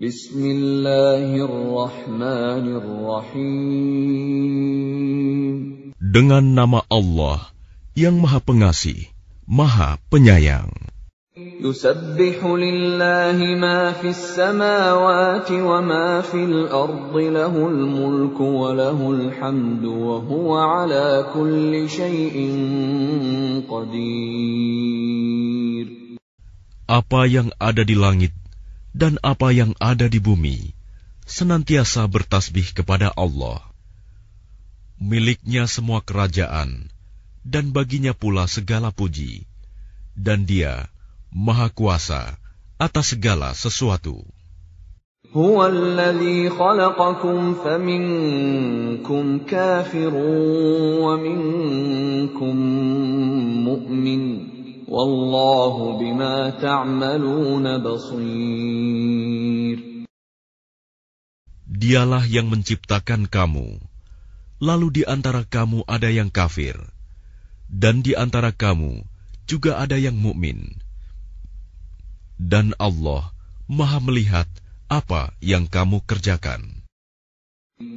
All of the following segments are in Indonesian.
Bismillahirrahmanirrahim. Dengan nama Allah yang Maha Pengasih, Maha Penyayang. Yusabbihu lillahi ma fis samawati wa ma fil ardi lahul mulku wa lahul hamdu wa huwa ala kulli syai'in qadir. Apa yang ada di langit dan apa yang ada di bumi senantiasa bertasbih kepada Allah. Miliknya semua kerajaan dan baginya pula segala puji. Dan dia Maha Kuasa atas segala sesuatu. هو الذي خلقكم فمنكم كافر ومنكم مؤمن Wallahu bima ta'maluna basir. Dialah yang menciptakan kamu. Lalu di antara kamu ada yang kafir dan di antara kamu juga ada yang mukmin. Dan Allah Maha melihat apa yang kamu kerjakan.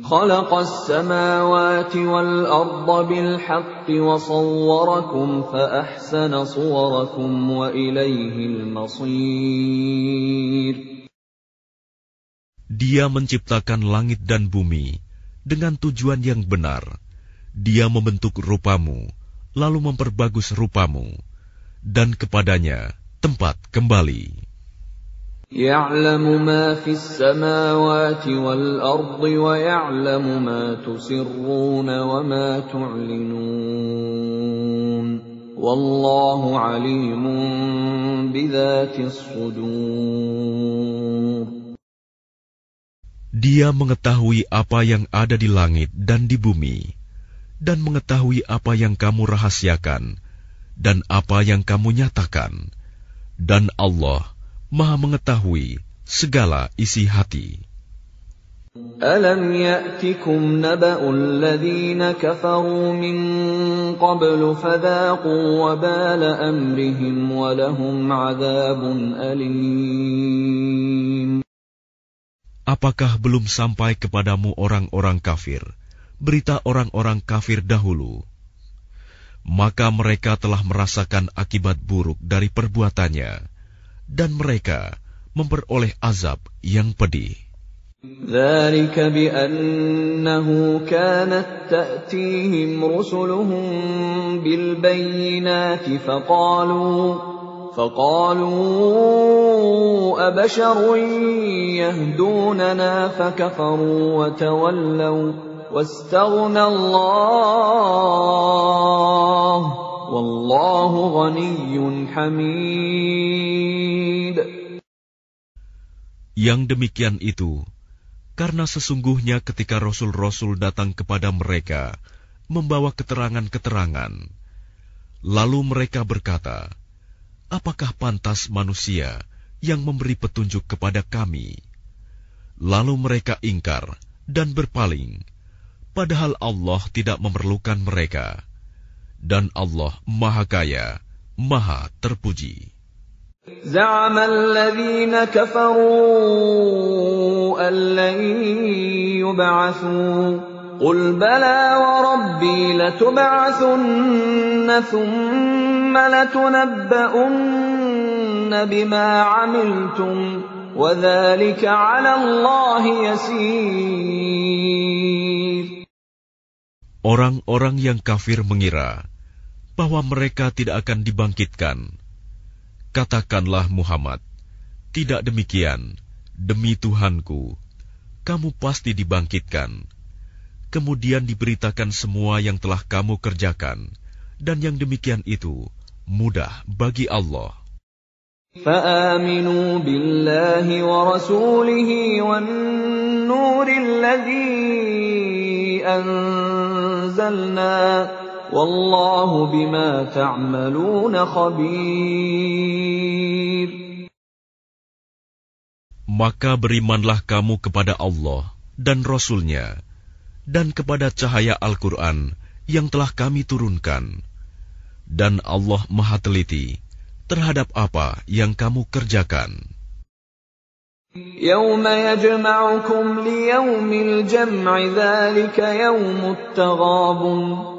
خلق السماوات والأرض بالحق وصوركم فأحسن صوركم وإليه المصير Dia menciptakan langit dan bumi dengan tujuan yang benar. Dia membentuk rupamu, lalu memperbagus rupamu, dan kepadanya tempat kembali. يعلم ما في السماوات والأرض ويعلم ما تسرون وما تعلنون والله عليم بذات الصدور Dia mengetahui apa yang ada di langit dan di bumi, dan mengetahui apa yang kamu rahasiakan dan apa yang kamu nyatakan. Dan Allah Maha mengetahui segala isi hati. ألم يأتكم نبأ الذين كفروا من قبل فذاقوا وبال أمرهم ولهم عذاب أليم Apakah belum sampai kepadamu orang-orang kafir, berita orang-orang kafir dahulu? Maka mereka telah merasakan akibat buruk dari perbuatannya, Dan mereka memperoleh azab yang pedih. ذلك بأنه كانت تأتيهم رسلهم بالبينات فقالوا فقالوا أبشر يهدوننا فكفروا وتولوا واستغنى الله والله غني حميد Yang demikian itu, karena sesungguhnya ketika rasul-rasul datang kepada mereka membawa keterangan-keterangan, lalu mereka berkata, "Apakah pantas manusia yang memberi petunjuk kepada kami?" Lalu mereka ingkar dan berpaling, padahal Allah tidak memerlukan mereka, dan Allah Maha Kaya, Maha Terpuji. زعم الذين كفروا أن لن يبعثوا قل بلى وربي لتبعثن ثم لتنبؤن بما عملتم وذلك على الله يسير Orang-orang yang kafir mengira bahwa mereka tidak akan dibangkitkan. Katakanlah Muhammad, tidak demikian, demi Tuhanku, kamu pasti dibangkitkan. Kemudian diberitakan semua yang telah kamu kerjakan, dan yang demikian itu mudah bagi Allah. فآمنوا بالله ورسوله والنور الذي أنزلنا والله بما تعملون خبير Maka berimanlah kamu kepada Allah dan Rasul-Nya, dan kepada cahaya Al-Quran yang telah kami turunkan. Dan Allah maha teliti terhadap apa yang kamu kerjakan. يوم يجمعكم ليوم الجمع ذلك يوم التغابن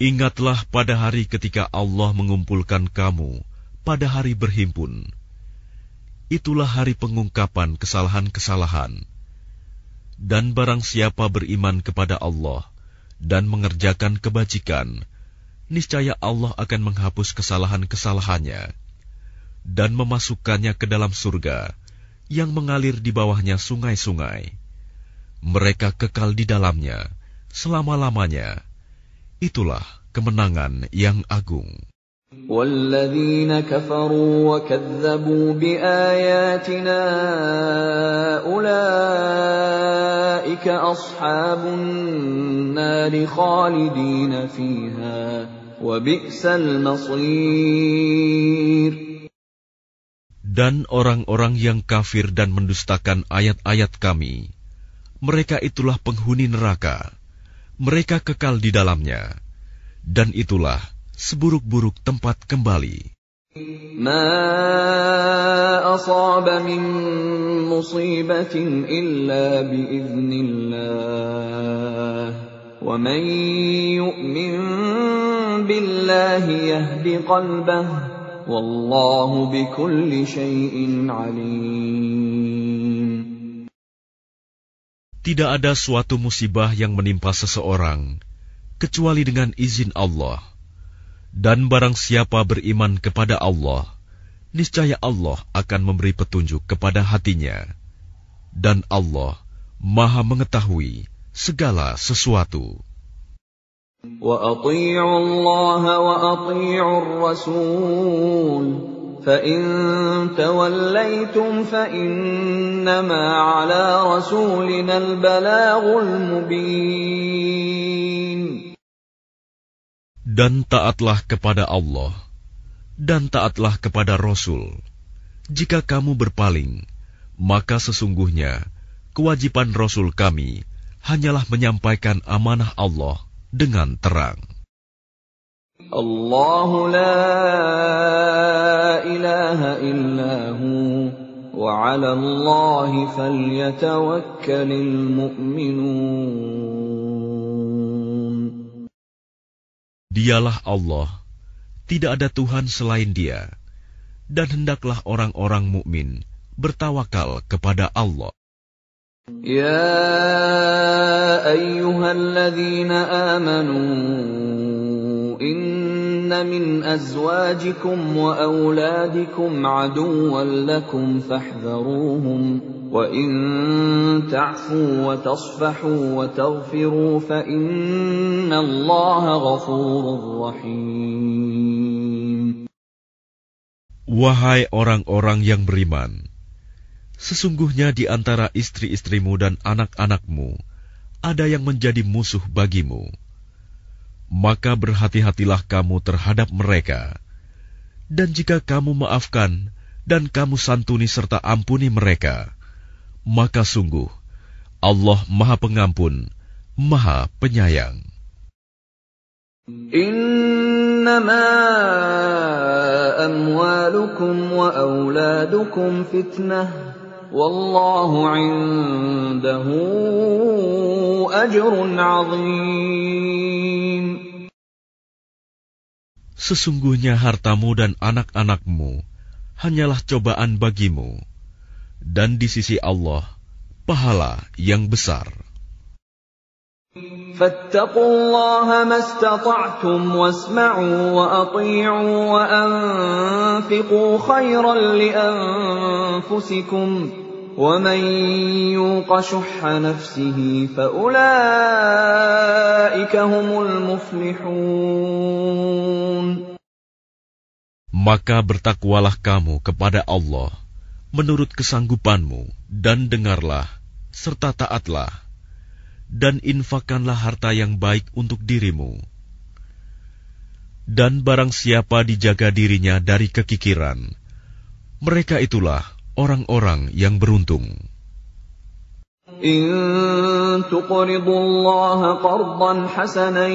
Ingatlah pada hari ketika Allah mengumpulkan kamu pada hari berhimpun. Itulah hari pengungkapan kesalahan-kesalahan. Dan barang siapa beriman kepada Allah dan mengerjakan kebajikan, niscaya Allah akan menghapus kesalahan-kesalahannya dan memasukkannya ke dalam surga yang mengalir di bawahnya sungai-sungai. Mereka kekal di dalamnya selama-lamanya. Itulah kemenangan yang agung. والذين كفروا وكذبوا بآياتنا أولئك أصحاب النار خالدين فيها وبئس المصير Dan orang-orang yang kafir dan mendustakan ayat-ayat kami, mereka itulah penghuni neraka. Mereka kekal di dalamnya. Dan itulah seburuk-buruk tempat kembali. ما أصاب من مصيبة إلا بإذن الله ومن يؤمن بالله يهد قلبه Wallahu bikulli shay'in alim. Tidak ada suatu musibah yang menimpa seseorang kecuali dengan izin Allah. Dan barang siapa beriman kepada Allah, niscaya Allah akan memberi petunjuk kepada hatinya. Dan Allah Maha Mengetahui segala sesuatu. وأطيعوا الله وأطيعوا الرسول فإن توليتم فإنما على رسولنا البلاغ المبين Dan taatlah kepada Allah, dan taatlah kepada Rasul. Jika kamu berpaling, maka sesungguhnya kewajiban Rasul kami hanyalah menyampaikan amanah Allah dengan terang. Allah la ilaha illahu wa ala Allahi falyatawakkalil mu'minun. Dialah Allah, tidak ada Tuhan selain dia, dan hendaklah orang-orang mukmin bertawakal kepada Allah. Ya أيها الذين آمنوا إن من أزواجكم وأولادكم عدوا لكم فاحذروهم وإن تعفوا وتصفحوا وتغفروا فإن الله غفور رحيم. Wahai orang-orang yang beriman, sesungguhnya di antara istri-istrimu dan anak-anakmu ada yang menjadi musuh bagimu. Maka berhati-hatilah kamu terhadap mereka. Dan jika kamu maafkan dan kamu santuni serta ampuni mereka, maka sungguh Allah Maha Pengampun, Maha Penyayang. إنما أموالكم وأولادكم فتنة والله عنده أجر عظيم Sesungguhnya hartamu dan anak-anakmu hanyalah cobaan bagimu, dan di sisi Allah pahala yang besar. فاتقوا الله ما استطعتم واسمعوا وأطيعوا وأنفقوا خيرا لأنفسكم ومن يوق شح نفسه فأولئك هم المفلحون Maka bertakwalah kamu kepada Allah menurut kesanggupanmu dan dengarlah serta taatlah dan infakkanlah harta yang baik untuk dirimu. Dan barang siapa dijaga dirinya dari kekikiran, mereka itulah orang-orang yang beruntung. إن تقرضوا الله قرضا حسنا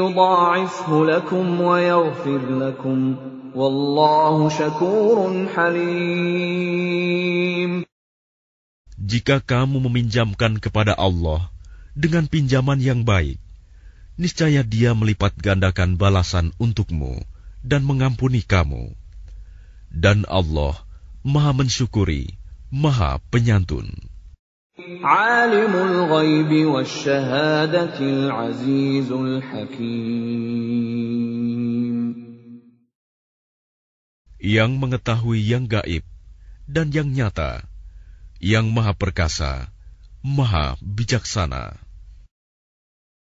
يضاعفه لكم ويغفر لكم والله شكور حليم Jika kamu meminjamkan kepada Allah dengan pinjaman yang baik, niscaya Dia melipat gandakan balasan untukmu dan mengampuni kamu. Dan Allah Maha mensyukuri, Maha penyantun. Alimul ghaibi wasyahadatil azizul hakim. Yang mengetahui yang gaib dan yang nyata, yang maha perkasa, maha bijaksana.